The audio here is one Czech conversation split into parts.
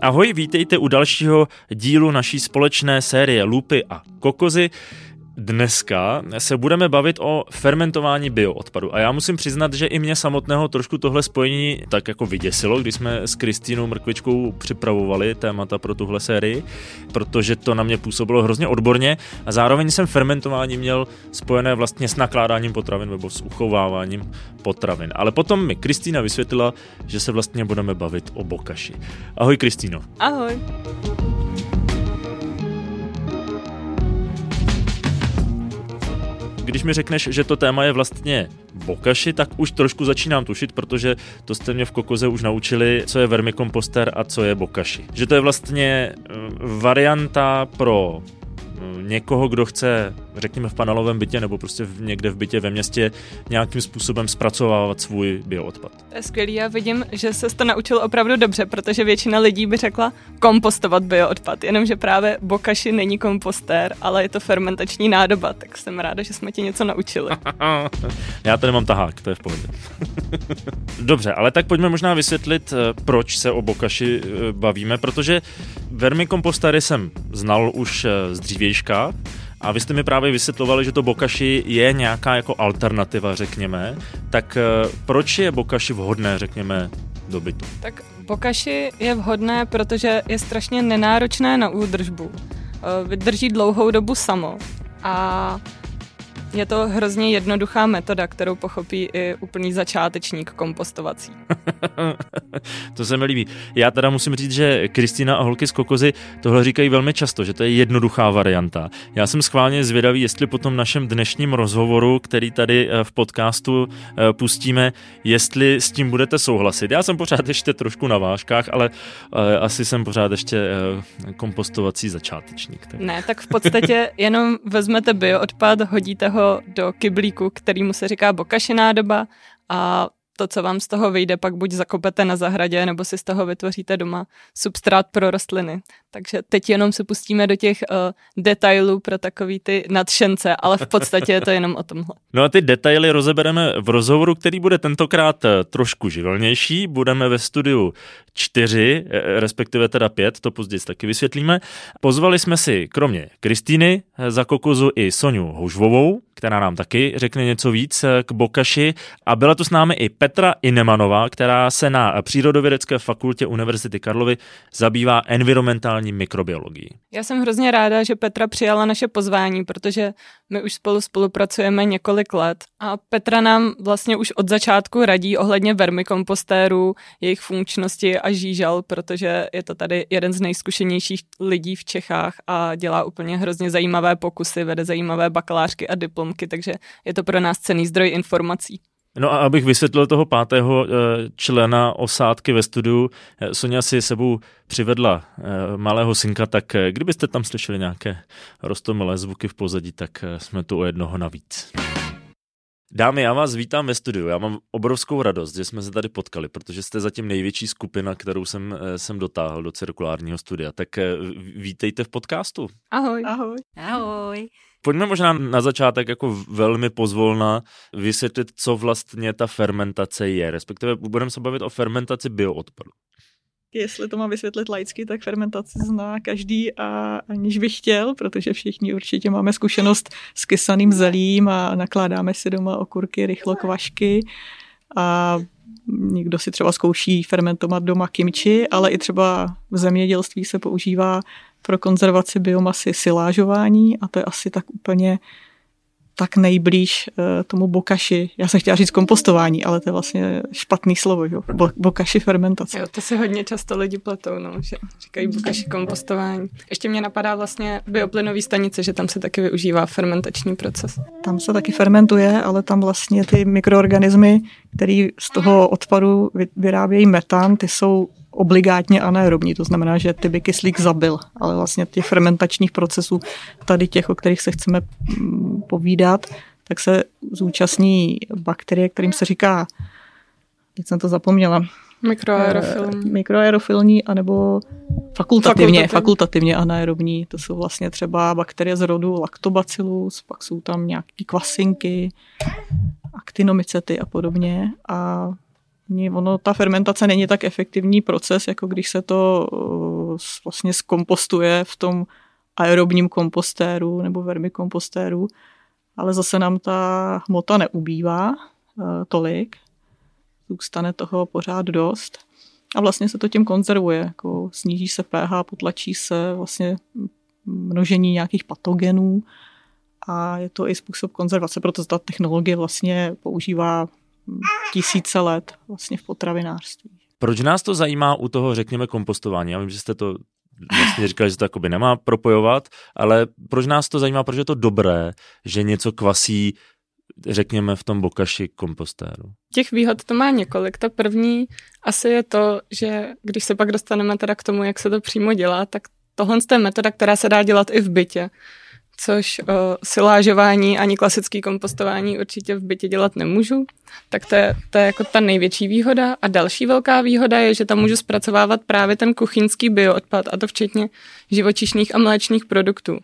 Ahoj, vítejte u dalšího dílu naší společné série Lupy a Kokozy. Dneska se budeme bavit o fermentování bioodpadu a já musím přiznat, že i mě samotného trošku tohle spojení tak jako vyděsilo, když jsme s Kristýnou Mrkvičkou připravovali témata pro tuhle sérii, protože to na mě působilo hrozně odborně a zároveň jsem fermentování měl spojené vlastně s nakládáním potravin nebo s uchováváním potravin. Ale potom mi Kristýna vysvětlila, že se vlastně budeme bavit o bokaši. Ahoj Kristýno. Ahoj. Když mi řekneš, že to téma je vlastně bokaši, tak už trošku začínám tušit, protože to jste mě v Kokoze už naučili, co je vermikomposter a co je bokaši. Že to je vlastně eh, varianta pro někoho, kdo chce, řekněme v panelovém bytě nebo prostě v, někde v bytě ve městě nějakým způsobem zpracovávat svůj bioodpad. To je skvělý, já vidím, že se to naučil opravdu dobře, protože většina lidí by řekla kompostovat bioodpad, jenomže právě bokaši není kompostér, ale je to fermentační nádoba, tak jsem ráda, že jsme ti něco naučili. já tady mám tahák, to je v pohodě. Dobře, ale tak pojďme možná vysvětlit, eh, proč se o bokaši eh, bavíme, protože vermikompostéry jsem znal už eh, z dřívějška, a vy jste mi právě vysvětlovali, že to bokashi je nějaká jako alternativa, řekněme. Tak eh, proč je bokashi vhodné, řekněme, do bytu? Tak bokashi je vhodné, protože je strašně nenáročné na údržbu. Eh, vydrží dlouhou dobu samo. A je to hrozně jednoduchá metoda, kterou pochopí i úplný začátečník kompostovací. to se mi líbí. Já teda musím říct, že Kristýna a holky z Kokozy tohle říkají velmi často, že to je jednoduchá varianta. Já jsem schválně zvědavý, jestli po tom našem dnešním rozhovoru, který tady eh, v podcastu eh, pustíme, jestli s tím budete souhlasit. Já jsem pořád ještě trošku na vážkách, ale eh, asi jsem pořád ještě kompostovací začátečník. Tak. Ne, tak v podstatě jenom vezmete bioodpad, hodíte ho do kyblíku, kterýmu se říká bokašiná doba a to, co vám z toho vyjde, pak buď zakopete na zahradě, nebo si z toho vytvoříte doma substrát pro rostliny. Takže teď jenom se pustíme do těch uh, detailů pro takový ty nadšence, ale v podstatě je to jenom o tomhle. No a ty detaily rozebereme v rozhovoru, který bude tentokrát eh, trošku živelnější. Budeme ve studiu čtyři, eh, respektive teda pět, to později taky vysvětlíme. Pozvali jsme si kromě Kristýny za kokozu i Soniu Houžvovou, která nám taky řekne něco víc k Bokaši a byla tu s námi i Petra Inemanová, která se na Přírodovědecké fakultě Univerzity Karlovy zabývá environmentální mikrobiologií. Já jsem hrozně ráda, že Petra přijala naše pozvání, protože my už spolu spolupracujeme několik let a Petra nám vlastně už od začátku radí ohledně vermikompostérů, jejich funkčnosti a žížal, protože je to tady jeden z nejzkušenějších lidí v Čechách a dělá úplně hrozně zajímavé pokusy, vede zajímavé bakalářky a diplomky, takže je to pro nás cený zdroj informací. No a abych vysvětlil toho pátého eh, člena osádky ve studiu, eh, Sonja si sebou přivedla eh, malého synka, tak kdybyste tam slyšeli nějaké rostomilé zvuky v pozadí, tak jsme tu o jednoho navíc. Dámy, já vás vítám ve studiu. Já mám obrovskou radost, že jsme se tady potkali, protože jste zatím největší skupina, kterou jsem, jsem dotáhl do cirkulárního studia. Tak vítejte v podcastu. Ahoj. Ahoj. Ahoj. Pojďme možná na začátek jako velmi pozvolna vysvětlit, co vlastně ta fermentace je, respektive budeme se bavit o fermentaci bioodpadu. Jestli to mám vysvětlit laicky, tak fermentaci zná každý a aniž bych chtěl, protože všichni určitě máme zkušenost s kysaným zelím a nakládáme si doma okurky, rychlo kvašky a někdo si třeba zkouší fermentovat doma kimči, ale i třeba v zemědělství se používá pro konzervaci biomasy silážování a to je asi tak úplně tak nejblíž uh, tomu bokaši. Já jsem chtěla říct kompostování, ale to je vlastně špatný slovo, jo? Bo, bokaši fermentace. Jo, to si hodně často lidi pletou, no, že říkají bokaši kompostování. Ještě mě napadá vlastně bioplynový stanice, že tam se taky využívá fermentační proces. Tam se taky fermentuje, ale tam vlastně ty mikroorganismy, které z toho odpadu vyrábějí metan, ty jsou obligátně anaerobní, to znamená, že ty by kyslík zabil, ale vlastně těch fermentačních procesů, tady těch, o kterých se chceme mm, povídat, tak se zúčastní bakterie, kterým se říká, teď jsem to zapomněla, Mikroaerofilní. Eh, mikroaerofilní, anebo fakultativně, fakultativně, fakultativně anaerobní. To jsou vlastně třeba bakterie z rodu Lactobacillus, pak jsou tam nějaké kvasinky, aktinomycety a podobně. A Ono, ta fermentace není tak efektivní proces, jako když se to vlastně zkompostuje v tom aerobním kompostéru nebo vermikompostéru, ale zase nám ta hmota neubývá uh, tolik, zůstane toho pořád dost. A vlastně se to tím konzervuje, jako sníží se pH, potlačí se vlastně množení nějakých patogenů a je to i způsob konzervace, proto ta technologie vlastně používá tisíce let vlastně v potravinářství. Proč nás to zajímá u toho, řekněme, kompostování? Já vím, že jste to vlastně říkali, že to jakoby nemá propojovat, ale proč nás to zajímá? Proč je to dobré, že něco kvasí řekněme, v tom bokaši kompostéru? Těch výhod to má několik. Ta první asi je to, že když se pak dostaneme teda k tomu, jak se to přímo dělá, tak tohle je metoda, která se dá dělat i v bytě což o, silážování ani klasický kompostování určitě v bytě dělat nemůžu. Tak to je, to je jako ta největší výhoda. A další velká výhoda je, že tam můžu zpracovávat právě ten kuchyňský bioodpad, a to včetně živočišných a mléčných produktů.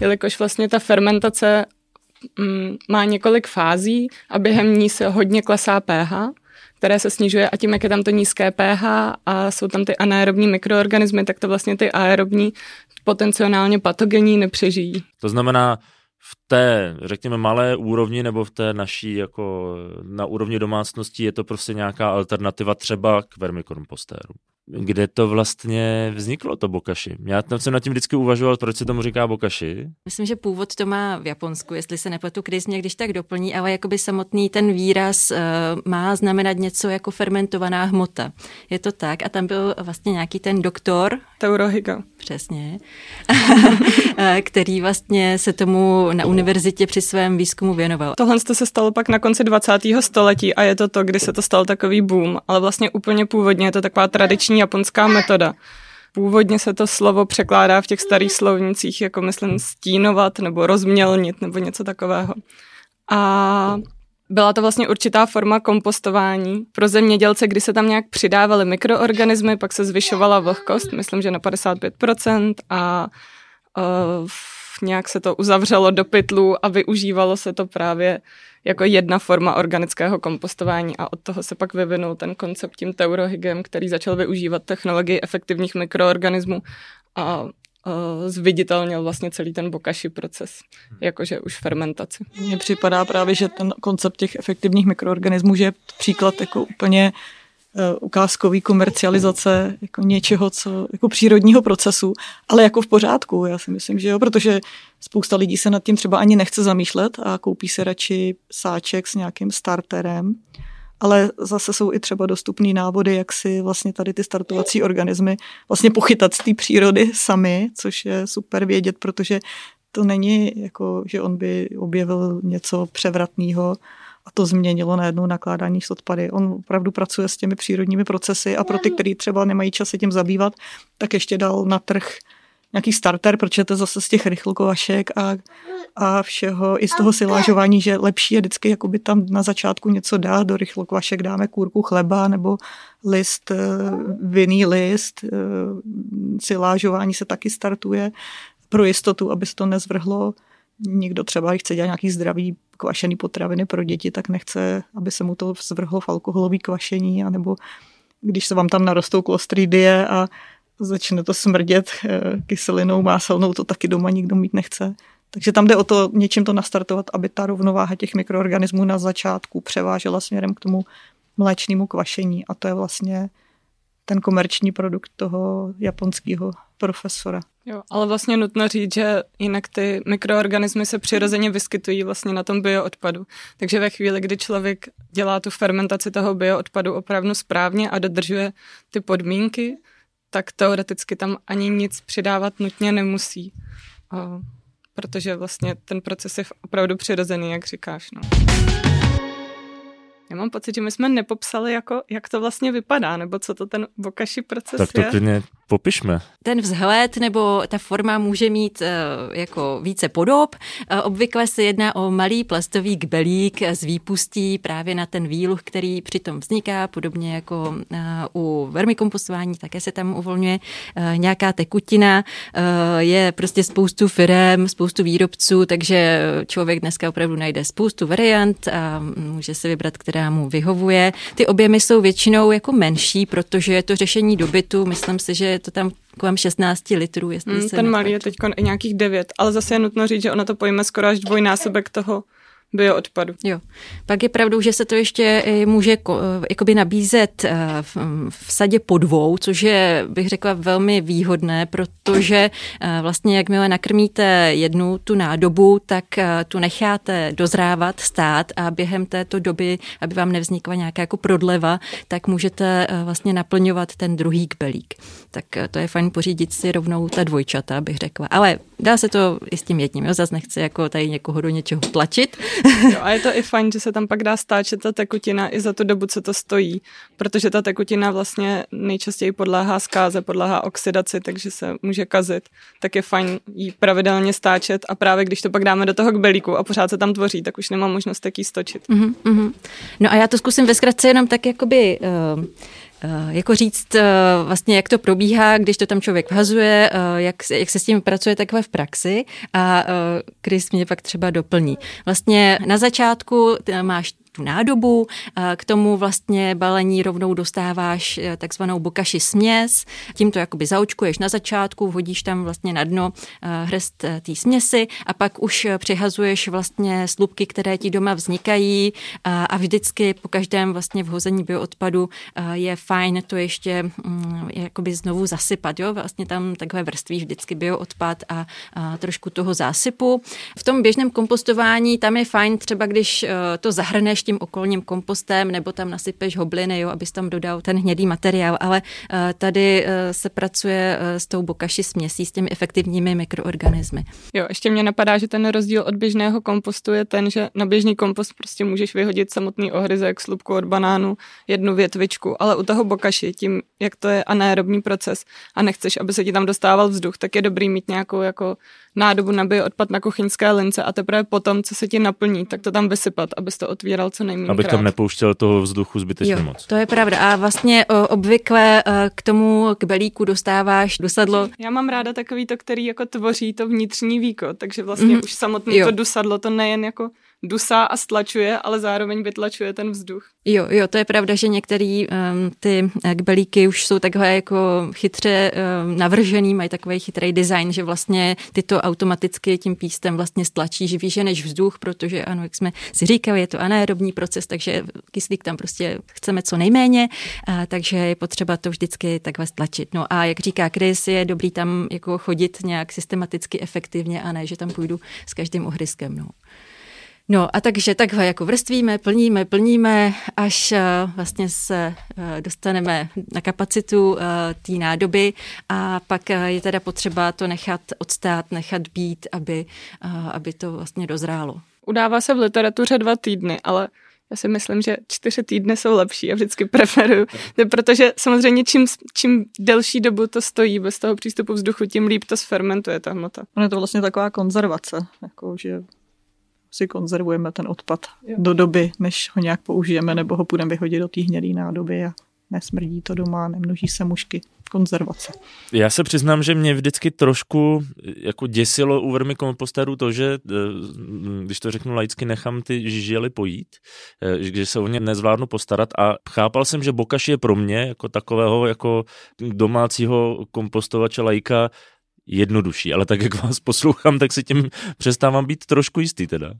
Jelikož vlastně ta fermentace mm, má několik fází a během ní se hodně klesá pH, které se snižuje a tím, jak je tam to nízké pH a jsou tam ty anaerobní mikroorganismy, tak to vlastně ty aerobní potenciálně patogenní nepřežijí. To znamená, v té, řekněme, malé úrovni nebo v té naší, jako na úrovni domácnosti je to prostě nějaká alternativa třeba k vermikompostéru kde to vlastně vzniklo, to bokashi. Já tam jsem nad tím vždycky uvažoval, proč se tomu říká bokashi. Myslím, že původ to má v Japonsku, jestli se nepletu, Chris mě když tak doplní, ale jakoby samotný ten výraz uh, má znamenat něco jako fermentovaná hmota. Je to tak a tam byl vlastně nějaký ten doktor. Teurohiga. Přesně. Eh, který vlastně se tomu na univerzitě při svém výzkumu věnoval. Tohle se stalo pak na konci 20. století a je to to, kdy se to stal takový boom, ale vlastně úplně původně je to taková tradiční japonská metoda. Původně se to slovo překládá v těch starých slovnicích jako myslím stínovat nebo rozmělnit nebo něco takového. A byla to vlastně určitá forma kompostování pro zemědělce, kdy se tam nějak přidávaly mikroorganismy, pak se zvyšovala vlhkost, myslím, že na 55% a uh, nějak se to uzavřelo do pytlu a využívalo se to právě jako jedna forma organického kompostování a od toho se pak vyvinul ten koncept tím teurohygem, který začal využívat technologii efektivních mikroorganismů a zviditelnil vlastně celý ten bokashi proces, jakože už fermentaci. Mně připadá právě, že ten koncept těch efektivních mikroorganismů, že je příklad jako úplně ukázkový komercializace jako něčeho, co jako přírodního procesu, ale jako v pořádku, já si myslím, že jo, protože spousta lidí se nad tím třeba ani nechce zamýšlet a koupí se radši sáček s nějakým starterem, ale zase jsou i třeba dostupné návody, jak si vlastně tady ty startovací organismy vlastně pochytat z té přírody sami, což je super vědět, protože to není jako, že on by objevil něco převratného, a to změnilo najednou nakládání s odpady. On opravdu pracuje s těmi přírodními procesy a pro ty, kteří třeba nemají čas se tím zabývat, tak ještě dal na trh nějaký starter, protože to zase z těch rychlokovašek a, a všeho, i z toho silážování, že lepší je vždycky jakoby tam na začátku něco dát, do rychlokovašek dáme kůrku chleba nebo list, eh, vinný list, eh, silážování se taky startuje pro jistotu, aby se to nezvrhlo. Někdo třeba chce dělat nějaký zdravý kvašený potraviny pro děti, tak nechce, aby se mu to zvrhlo v alkoholový kvašení, anebo když se vám tam narostou klostridie a začne to smrdět eh, kyselinou máselnou, to taky doma nikdo mít nechce. Takže tam jde o to něčím to nastartovat, aby ta rovnováha těch mikroorganismů na začátku převážela směrem k tomu mléčnému kvašení. A to je vlastně ten komerční produkt toho japonského profesora. Jo, ale vlastně nutno říct, že jinak ty mikroorganismy se přirozeně vyskytují vlastně na tom bioodpadu. Takže ve chvíli, kdy člověk dělá tu fermentaci toho bioodpadu opravdu správně a dodržuje ty podmínky, tak teoreticky tam ani nic přidávat nutně nemusí. Protože vlastně ten proces je opravdu přirozený, jak říkáš. No. Mám pocit, že my jsme nepopsali, jako, jak to vlastně vypadá, nebo co to ten bokaši proces tak to je. klidně Popišme. Ten vzhled nebo ta forma může mít uh, jako více podob. Uh, obvykle se jedná o malý plastový kbelík z výpustí právě na ten výluh, který přitom vzniká, podobně jako uh, u vermikompostování, také se tam uvolňuje nějaká tekutina. Je prostě spoustu firem, spoustu výrobců, takže člověk dneska opravdu najde spoustu variant a může se vybrat, která mu vyhovuje. Ty objemy jsou většinou jako menší, protože je to řešení dobytu. Myslím si, že je to tam kolem 16 litrů. Jestli mm, se ten malý je teď nějakých 9, ale zase je nutno říct, že ona to pojme skoro až dvojnásobek toho bioodpadu. Jo. Pak je pravdou, že se to ještě může jakoby nabízet eh, v, sadě po dvou, což je, bych řekla, velmi výhodné, protože eh, vlastně jakmile nakrmíte jednu tu nádobu, tak eh, tu necháte dozrávat, stát a během této doby, aby vám nevznikla nějaká jako prodleva, tak můžete vlastně naplňovat ten druhý kbelík. Tak to je fajn pořídit si rovnou ta dvojčata, bych řekla. Ale dá se to i s tím jedním, jo? zase nechci jako tady někoho do něčeho tlačit, Jo, a je to i fajn, že se tam pak dá stáčet ta tekutina i za tu dobu, co to stojí, protože ta tekutina vlastně nejčastěji podléhá zkáze, podléhá oxidaci, takže se může kazit. Tak je fajn jí pravidelně stáčet a právě když to pak dáme do toho kbelíku a pořád se tam tvoří, tak už nemám možnost tak jí stočit. Mm-hmm. No a já to zkusím ve zkratce jenom tak jakoby... Uh jako říct eh, vlastně, jak to probíhá, když to tam člověk vhazuje, eh, jak, jak se s tím pracuje takhle v praxi a Chris mě pak třeba doplní. Vlastně na začátku máš tu nádobu. K tomu vlastně balení rovnou dostáváš eh, takzvanou bokaši směs. Tím to jakoby zaočkuješ na začátku, hodíš tam vlastně na dno eh, hrst eh, té směsi a pak už přihazuješ vlastně slupky, které ti doma vznikají a vždycky po každém vlastně vhození bioodpadu je fajn to ještě mm, jakoby znovu zasypat. Jo? Vlastně tam takhle vrství vždycky bioodpad a, a trošku toho zásypu. V tom běžném kompostování tam je fajn třeba, když to zahrneš tím okolním kompostem nebo tam nasypeš hobliny, jo, abys tam dodal ten hnědý materiál, ale uh, tady uh, se pracuje uh, s tou bokaši směsí, s těmi efektivními mikroorganismy. Jo, ještě mě napadá, že ten rozdíl od běžného kompostu je ten, že na běžný kompost prostě můžeš vyhodit samotný ohryzek, slupku od banánu, jednu větvičku, ale u toho bokaši, tím, jak to je anaerobní proces a nechceš, aby se ti tam dostával vzduch, tak je dobrý mít nějakou jako nádobu na odpad na kuchyňské lince a teprve potom, co se ti naplní, tak to tam vysypat, abys to otvíral co nejméně. Abych tam nepouštěl toho vzduchu zbytečně jo, moc. To je pravda. A vlastně o, obvykle o, k tomu k belíku dostáváš dusadlo. Já mám ráda takový to, který jako tvoří to vnitřní víko, takže vlastně mm-hmm. už samotný jo. to dusadlo, to nejen jako dusá a stlačuje, ale zároveň vytlačuje ten vzduch. Jo, jo, to je pravda, že některé um, ty kbelíky už jsou takhle jako chytře um, navržený, mají takový chytrý design, že vlastně ty to automaticky tím pístem vlastně stlačí, že víš, než vzduch, protože ano, jak jsme si říkali, je to anaerobní proces, takže kyslík tam prostě chceme co nejméně, a, takže je potřeba to vždycky takhle stlačit. No a jak říká Chris, je dobrý tam jako chodit nějak systematicky, efektivně a ne, že tam půjdu s každým ohryskem. No. No a takže takhle jako vrstvíme, plníme, plníme, až uh, vlastně se uh, dostaneme na kapacitu uh, té nádoby a pak uh, je teda potřeba to nechat odstát, nechat být, aby, uh, aby to vlastně dozrálo. Udává se v literatuře dva týdny, ale já si myslím, že čtyři týdny jsou lepší a vždycky preferuju, protože samozřejmě čím, čím delší dobu to stojí bez toho přístupu vzduchu, tím líp to sfermentuje ta hmota. Ono je to vlastně taková konzervace, jako že si konzervujeme ten odpad jo. do doby, než ho nějak použijeme, nebo ho půjdeme vyhodit do té hnědé nádoby a nesmrdí to doma, nemnoží se mušky. Konzervace. Já se přiznám, že mě vždycky trošku jako děsilo u vermikomposterů to, že eh, když to řeknu laicky, nechám ty žily pojít, eh, že se o ně nezvládnu postarat a chápal jsem, že bokaš je pro mě jako takového jako domácího kompostovače lajka jednodušší, ale tak jak vás poslouchám, tak si tím přestávám být trošku jistý teda.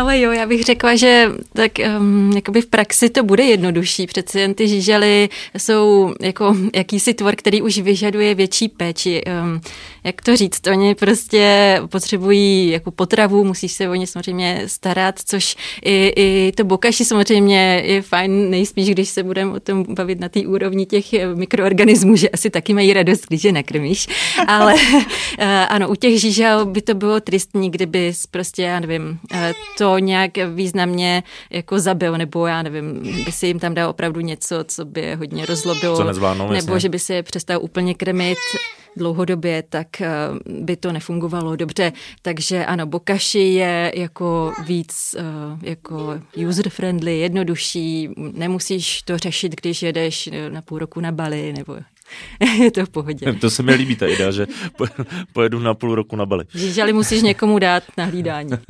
Ale jo, já bych řekla, že tak um, jakoby v praxi to bude jednodušší, přece jen ty žížely jsou jako jakýsi tvor, který už vyžaduje větší péči. Um, jak to říct, oni prostě potřebují jako potravu, musíš se o ně samozřejmě starat, což i, i to bokaši samozřejmě je fajn nejspíš, když se budeme o tom bavit na té úrovni těch mikroorganismů, že asi taky mají radost, když je nakrmíš, ale ano, u těch žížel by to bylo tristní, kdyby prostě, já nevím, eh, to nějak významně jako zabil, nebo já nevím, by si jim tam dal opravdu něco, co by je hodně rozlobilo. Co nezvládnou, Nebo jasně. že by si je přestal úplně krmit dlouhodobě, tak eh, by to nefungovalo dobře. Takže ano, Bokashi je jako víc jako user-friendly, jednodušší, nemusíš to řešit, když jedeš na půl roku na Bali, nebo je to v pohodě. To se mi líbí ta idea, že pojedu na půl roku na Bali. Žížali musíš někomu dát na hlídání.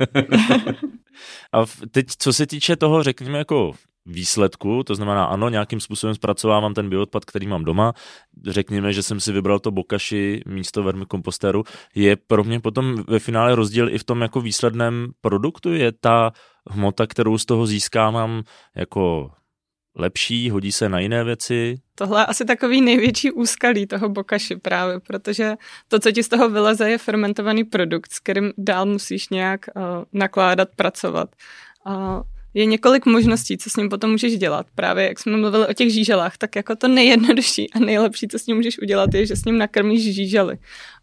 A teď, co se týče toho, řekněme, jako výsledku, to znamená ano, nějakým způsobem zpracovávám ten bioodpad, který mám doma, řekněme, že jsem si vybral to bokaši místo vermikompostéru, je pro mě potom ve finále rozdíl i v tom jako výsledném produktu, je ta hmota, kterou z toho získávám jako lepší, hodí se na jiné věci? Tohle je asi takový největší úskalí toho bokaši právě, protože to, co ti z toho vyleze, je fermentovaný produkt, s kterým dál musíš nějak uh, nakládat, pracovat. Uh, je několik možností, co s ním potom můžeš dělat. Právě jak jsme mluvili o těch žíželách, tak jako to nejjednodušší a nejlepší, co s ním můžeš udělat, je, že s ním nakrmíš žížely.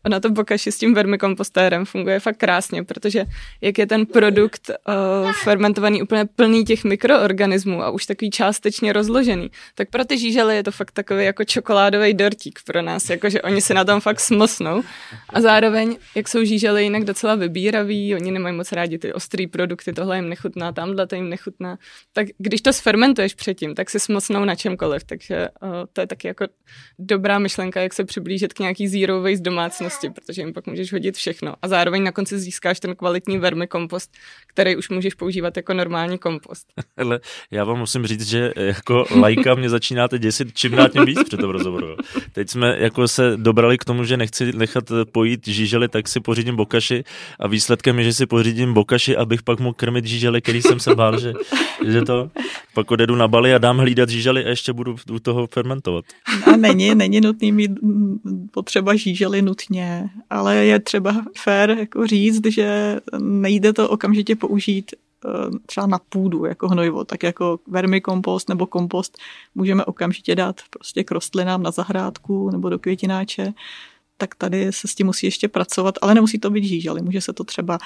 Ona to bokaši s tím vermikompostérem funguje fakt krásně, protože jak je ten produkt uh, fermentovaný úplně plný těch mikroorganismů a už takový částečně rozložený, tak pro ty žížely je to fakt takový jako čokoládový dortík pro nás, jakože oni si na tom fakt smlsnou. A zároveň, jak jsou žížely jinak docela vybíraví, oni nemají moc rádi ty ostrý produkty, tohle jim nechutná, tamhle to jim nechutná, tak když to sfermentuješ předtím, tak si smlsnou na čemkoliv, takže uh, to je taky jako dobrá myšlenka, jak se přiblížit k nějaký zero waste domácnosti možnosti, protože jim pak můžeš hodit všechno. A zároveň na konci získáš ten kvalitní vermikompost, který už můžeš používat jako normální kompost. Ale já vám musím říct, že jako lajka mě začínáte děsit čím dál tím víc při tom rozhovoru. Teď jsme jako se dobrali k tomu, že nechci nechat pojít žížely, tak si pořídím bokaši a výsledkem je, že si pořídím bokaši, abych pak mohl krmit žížely, který jsem se bál, že, že to pak odjedu na Bali a dám hlídat žížely a ještě budu u toho fermentovat. A není, není nutný mít potřeba žížely nutně, ale je třeba fér jako říct, že nejde to okamžitě použít eh, třeba na půdu jako hnojivo, tak jako vermikompost nebo kompost můžeme okamžitě dát prostě k rostlinám na zahrádku nebo do květináče, tak tady se s tím musí ještě pracovat, ale nemusí to být žížely, může se to třeba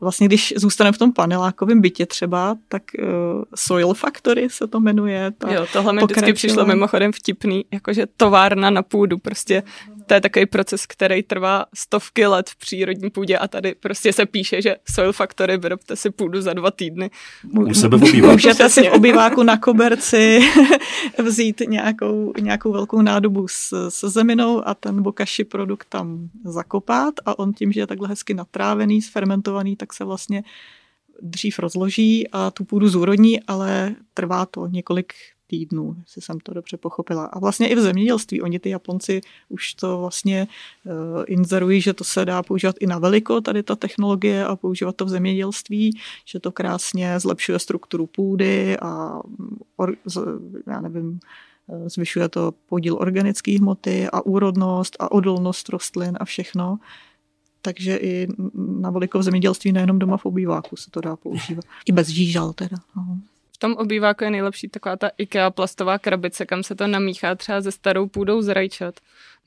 vlastně když zůstaneme v tom panelákovém bytě třeba, tak uh, Soil Factory se to jmenuje. Ta jo, tohle mi vždycky přišlo mimochodem vtipný, jakože továrna na půdu, prostě to je takový proces, který trvá stovky let v přírodní půdě a tady prostě se píše, že Soil Factory vyrobte si půdu za dva týdny. U sebe v obýváku. Můžete si v obýváku na koberci vzít nějakou, nějakou velkou nádobu s, s zeminou a ten bokashi produkt tam zakopat a on tím, že je takhle hezky natrávený, sfermentovaný, tak se vlastně dřív rozloží a tu půdu zúrodní, ale trvá to několik týdnů, jestli jsem to dobře pochopila. A vlastně i v zemědělství, oni ty Japonci už to vlastně uh, inzerují, že to se dá používat i na veliko, tady ta technologie a používat to v zemědělství, že to krásně zlepšuje strukturu půdy a or, já nevím, eh, zvyšuje to podíl organické hmoty a úrodnost a odolnost rostlin a všechno. Takže i na veliko v zemědělství, nejenom doma v obýváku se to dá používat. I bez žížal teda. No v tom obýváku je nejlepší taková ta IKEA plastová krabice, kam se to namíchá třeba ze starou půdou z rajčat,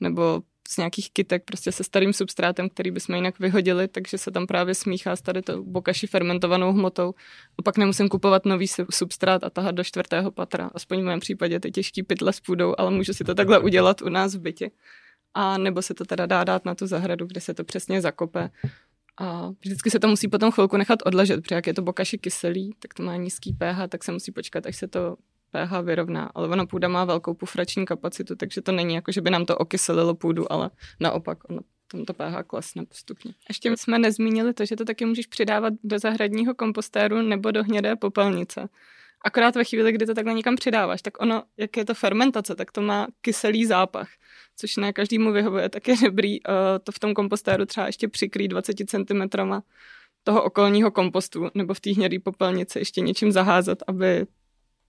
nebo z nějakých kytek, prostě se starým substrátem, který bychom jinak vyhodili, takže se tam právě smíchá s tady to bokaši fermentovanou hmotou. A pak nemusím kupovat nový substrát a tahat do čtvrtého patra. Aspoň v mém případě ty těžký pytle s půdou, ale můžu si to takhle udělat u nás v bytě. A nebo se to teda dá dát na tu zahradu, kde se to přesně zakope a vždycky se to musí potom chvilku nechat odležet, protože jak je to bokaši kyselý, tak to má nízký pH, tak se musí počkat, až se to pH vyrovná. Ale ona půda má velkou pufrační kapacitu, takže to není jako, že by nám to okyselilo půdu, ale naopak ono tam to pH klesne postupně. Ještě jsme nezmínili to, že to taky můžeš přidávat do zahradního kompostéru nebo do hnědé popelnice. Akorát ve chvíli, kdy to takhle někam přidáváš, tak ono, jak je to fermentace, tak to má kyselý zápach, což ne každému vyhovuje, tak je dobrý uh, to v tom kompostéru třeba ještě přikrýt 20 cm toho okolního kompostu nebo v té hnědé popelnici ještě něčím zaházet, aby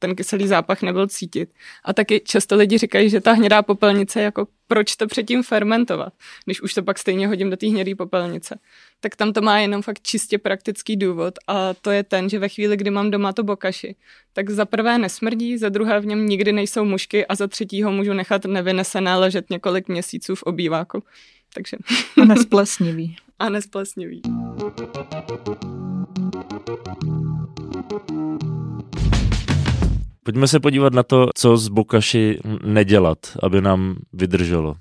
ten kyselý zápach nebyl cítit. A taky často lidi říkají, že ta hnědá popelnice, jako proč to předtím fermentovat, když už to pak stejně hodím do té hnědé popelnice. Tak tam to má jenom fakt čistě praktický důvod a to je ten, že ve chvíli, kdy mám doma to bokaši, tak za prvé nesmrdí, za druhé v něm nikdy nejsou mušky a za třetí ho můžu nechat nevynesené ležet několik měsíců v obýváku. takže... A nesplesnivý. A nesplesnivý. Pojďme se podívat na to, co z bokaši nedělat, aby nám vydrželo.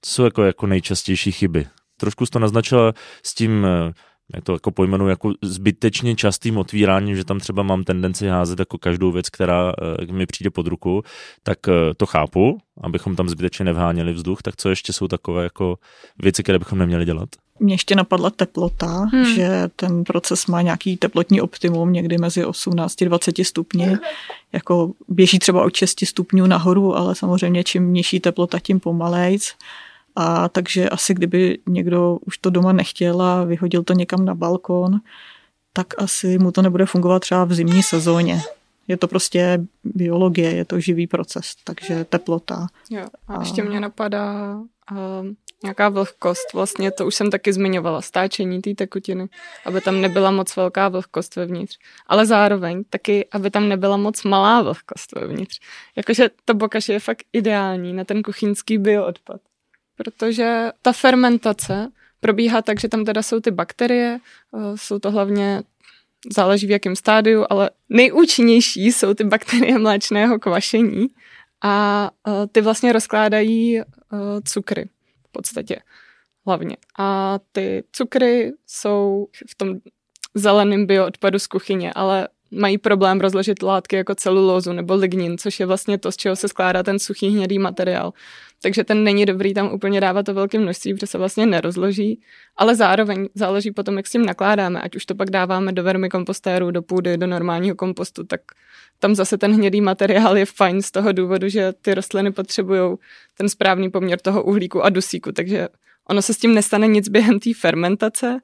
Co jsou jako, jako nejčastější chyby? Trošku jsi to naznačila s tím, eh, jak to jako pojmenu, jako zbytečně častým otvíráním, že tam třeba mám tendenci házet jako každou věc, která eh, mi přijde pod ruku, tak eh, to chápu, abychom tam zbytečně nevháněli vzduch, tak co ještě jsou takové jako věci, které bychom neměli dělat? Mě ještě napadla teplota, hmm. že ten proces má nějaký teplotní optimum někdy mezi 18 a 20 stupni. Jako běží třeba od 6 stupňů nahoru, ale samozřejmě čím nižší teplota, tím pomalejc. A takže asi kdyby někdo už to doma nechtěl a vyhodil to někam na balkon, tak asi mu to nebude fungovat třeba v zimní sezóně. Je to prostě biologie, je to živý proces, takže teplota. Jo, a, a... ještě mě napadá uh, nějaká vlhkost. Vlastně to už jsem taky zmiňovala, stáčení té tekutiny, aby tam nebyla moc velká vlhkost vevnitř. Ale zároveň taky, aby tam nebyla moc malá vlhkost vevnitř. Jakože to bokaš je fakt ideální na ten kuchyňský bioodpad protože ta fermentace probíhá tak, že tam teda jsou ty bakterie, eh, jsou to hlavně záleží v jakém stádiu, ale nejúčinnější jsou ty bakterie mléčného kvašení a eh, ty vlastně rozkládají eh, cukry v podstatě hlavně. A ty cukry jsou v tom zeleném bioodpadu z kuchyně, ale mají problém rozložit látky jako celulózu nebo lignin, což je vlastně to, z čeho se skládá ten suchý hnědý materiál. Takže ten není dobrý tam úplně dávat to velké množství, protože se vlastně nerozloží, ale zároveň záleží potom, jak s tím nakládáme, ať už to pak dáváme do vermikompostéru, do půdy, do normálního kompostu, tak tam zase ten hnědý materiál je fajn z toho důvodu, že ty rostliny potřebují ten správný poměr toho uhlíku a dusíku, takže ono se s tím nestane nic během té fermentace,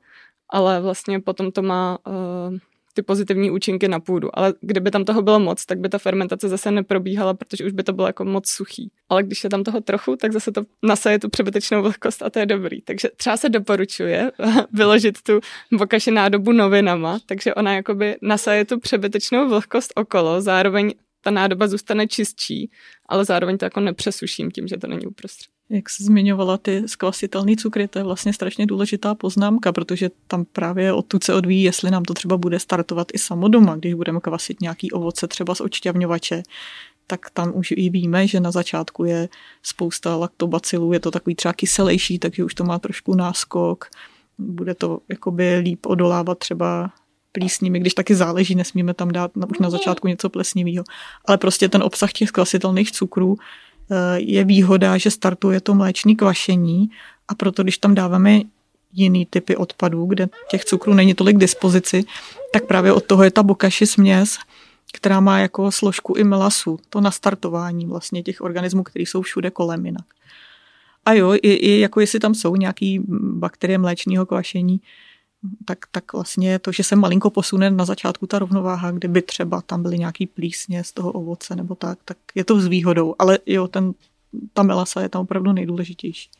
ale vlastně potom to má uh, ty pozitivní účinky na půdu. Ale kdyby tam toho bylo moc, tak by ta fermentace zase neprobíhala, protože už by to bylo jako moc suchý. Ale když je tam toho trochu, tak zase to nasaje tu přebytečnou vlhkost a to je dobrý. Takže třeba se doporučuje vyložit tu bokaši nádobu novinama, takže ona jakoby nasaje tu přebytečnou vlhkost okolo, zároveň ta nádoba zůstane čistší, ale zároveň to jako nepřesuším tím, že to není uprostřed. Jak jsi zmiňovala ty skvasitelné cukry, to je vlastně strašně důležitá poznámka, protože tam právě odtud se odvíjí, jestli nám to třeba bude startovat i samo doma, když budeme kvasit nějaký ovoce třeba z odšťavňovače, tak tam už i víme, že na začátku je spousta laktobacilů, je to takový třeba kyselější, takže už to má trošku náskok, bude to jakoby líp odolávat třeba plísními, když taky záleží, nesmíme tam dát už na začátku něco plesnivého. Ale prostě ten obsah těch skvasitelných cukrů je výhoda, že startuje to mléčný kvašení a proto, když tam dáváme jiný typy odpadů, kde těch cukrů není tolik k dispozici, tak právě od toho je ta bokaši směs, která má jako složku i melasu, to nastartování vlastně těch organismů, které jsou všude kolem jinak. A jo, i, i jako jestli tam jsou nějaké bakterie mléčného kvašení, tak, tak vlastně to, že se malinko posune na začátku ta rovnováha, kdyby třeba tam byly nějaký plísně z toho ovoce nebo tak, tak je to s výhodou. Ale jo, ten, ta melasa je tam opravdu nejdůležitější.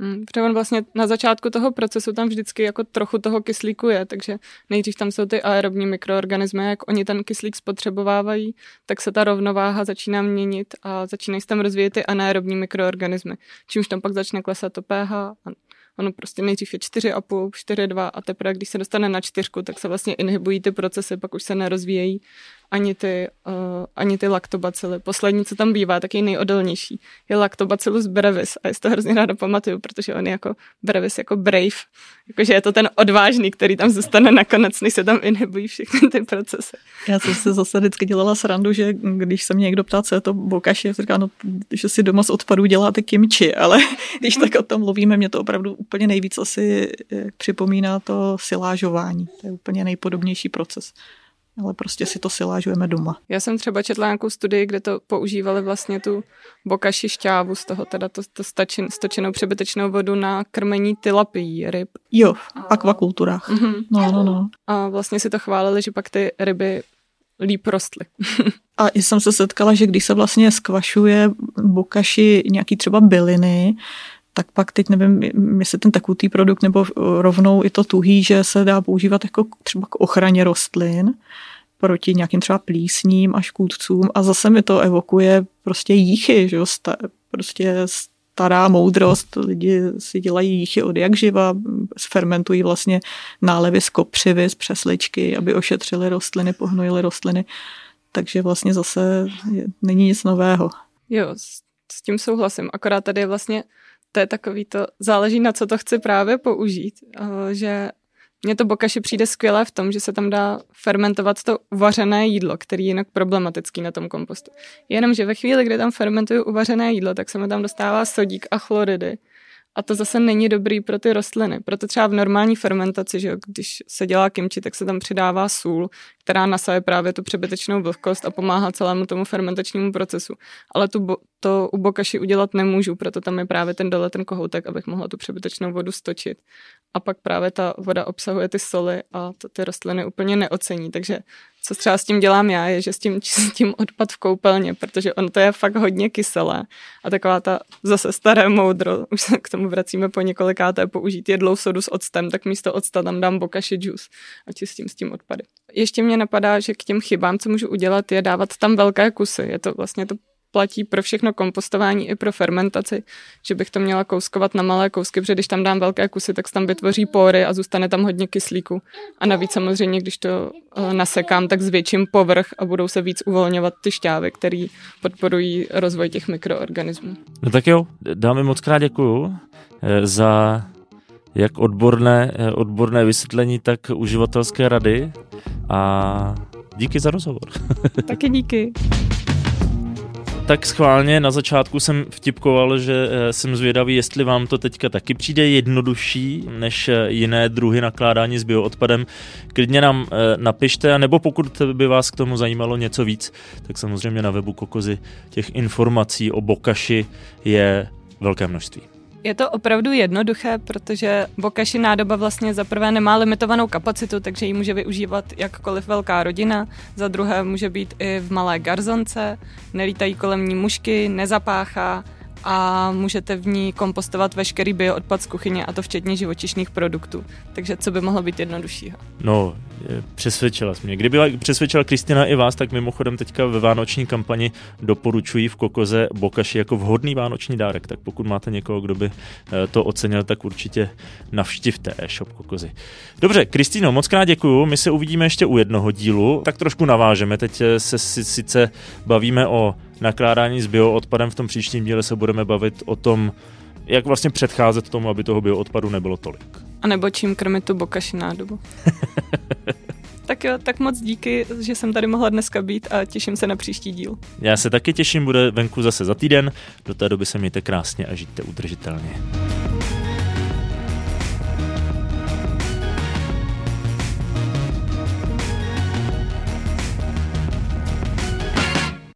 Hmm, protože on vlastně na začátku toho procesu tam vždycky jako trochu toho kyslíku je, takže nejdřív tam jsou ty aerobní mikroorganismy, jak oni ten kyslík spotřebovávají, tak se ta rovnováha začíná měnit a začínají se tam rozvíjet ty anaerobní mikroorganismy, čímž tam pak začne klesat to pH a Ono prostě nejdřív je 4,5, 4,2 a teprve, když se dostane na čtyřku, tak se vlastně inhibují ty procesy, pak už se nerozvíjejí ani ty, uh, ani ty laktobacily. Poslední, co tam bývá, taky nejodolnější, je lactobacillus brevis a já si to hrozně ráda pamatuju, protože on je jako brevis, jako brave, jakože je to ten odvážný, který tam zůstane nakonec, než se tam inhibují všechny ty procesy. Já jsem se zase vždycky dělala srandu, že když se mě někdo ptá, co je to bokaši, říká, no, že si doma z odpadů děláte kimči, ale když tak o tom mluvíme, mě to opravdu úplně nejvíc asi eh, připomíná to silážování. To je úplně nejpodobnější proces ale prostě si to silážujeme doma. Já jsem třeba četla nějakou studii, kde to používali vlastně tu bokaši šťávu z toho, teda to, to stačin, stočenou přebytečnou vodu na krmení tilapií ryb. Jo, v akvakulturách. Mm-hmm. No, no, no. A vlastně si to chválili, že pak ty ryby líp rostly. A jsem se setkala, že když se vlastně skvašuje bokaši nějaký třeba byliny, tak pak teď nevím, jestli ten tekutý produkt nebo rovnou i to tuhý, že se dá používat jako třeba k ochraně rostlin proti nějakým třeba plísním a škůdcům. A zase mi to evokuje prostě jíchy, že jo, prostě stará moudrost, lidi si dělají jíchy od jak živa, fermentují vlastně nálevy z kopřivy, z přesličky, aby ošetřili rostliny, pohnojili rostliny, takže vlastně zase je, není nic nového. Jo, s, s tím souhlasím, akorát tady je vlastně to je takový to, záleží na co to chci právě použít, eh, že mně to bokaši přijde skvělé v tom, že se tam dá fermentovat to uvařené jídlo, který je jinak problematický na tom kompostu. Jenomže ve chvíli, kdy tam fermentuju uvařené jídlo, tak se mi tam dostává sodík a chloridy. A to zase není dobrý pro ty rostliny. Proto třeba v normální fermentaci, že když se dělá kimči, tak se tam přidává sůl, která nasaje právě tu přebytečnou vlhkost a pomáhá celému tomu fermentačnímu procesu. Ale tu to u bokaši udělat nemůžu, proto tam je právě ten dole ten kohoutek, abych mohla tu přebytečnou vodu stočit. A pak právě ta voda obsahuje ty soli a to ty rostliny úplně neocení. Takže co třeba s tím dělám já, je, že s tím čistím odpad v koupelně, protože on to je fakt hodně kyselé. A taková ta zase staré moudro, už se k tomu vracíme po několikáté, použít jedlou sodu s octem, tak místo octa tam dám bokaši juice a čistím s tím odpady. Ještě mě napadá, že k těm chybám, co můžu udělat, je dávat tam velké kusy. Je to vlastně to platí pro všechno kompostování i pro fermentaci, že bych to měla kouskovat na malé kousky, protože když tam dám velké kusy, tak se tam vytvoří pory a zůstane tam hodně kyslíku. A navíc samozřejmě, když to eh, nasekám, tak zvětším povrch a budou se víc uvolňovat ty šťávy, které podporují rozvoj těch mikroorganismů. No tak jo, dáme moc krát děkuju eh, za jak odborné, eh, odborné vysvětlení, tak uživatelské rady a díky za rozhovor. Taky díky tak schválně na začátku jsem vtipkoval, že eh, jsem zvědavý, jestli vám to teďka taky přijde jednodušší než eh, jiné druhy nakládání s bioodpadem. Klidně nám eh, napište, nebo pokud by vás k tomu zajímalo něco víc, tak samozřejmě na webu Kokozy těch informací o bokaši je velké množství. Je to opravdu jednoduché, protože bokaši nádoba vlastně za prvé nemá limitovanou kapacitu, takže ji může využívat jakkoliv velká rodina, za druhé může být i v malé garzonce, nelítají kolem ní mušky, nezapáchá a můžete v ní kompostovat veškerý bioodpad z kuchyně a to včetně živočišných produktů. Takže co by mohlo být jednoduššího? No, přesvědčila jsi mě. Kdyby přesvědčila Kristina i vás, tak mimochodem teďka ve vánoční kampani doporučují v Kokoze bokaši jako vhodný vánoční dárek. Tak pokud máte někoho, kdo by eh, to ocenil, tak určitě navštivte e-shop Kokozy. Dobře, Kristýno, moc krát děkuju. My se uvidíme ještě u jednoho dílu. Tak trošku navážeme. Teď eh, se sice bavíme o nakládání s bioodpadem. V tom příštím díle se budeme bavit o tom, jak vlastně předcházet tomu, aby toho bioodpadu nebylo tolik. A nebo čím krmit tu bokaši nádobu. tak jo, tak moc díky, že jsem tady mohla dneska být a těším se na příští díl. Já se taky těším, bude venku zase za týden. Do té doby se mějte krásně a žijte udržitelně.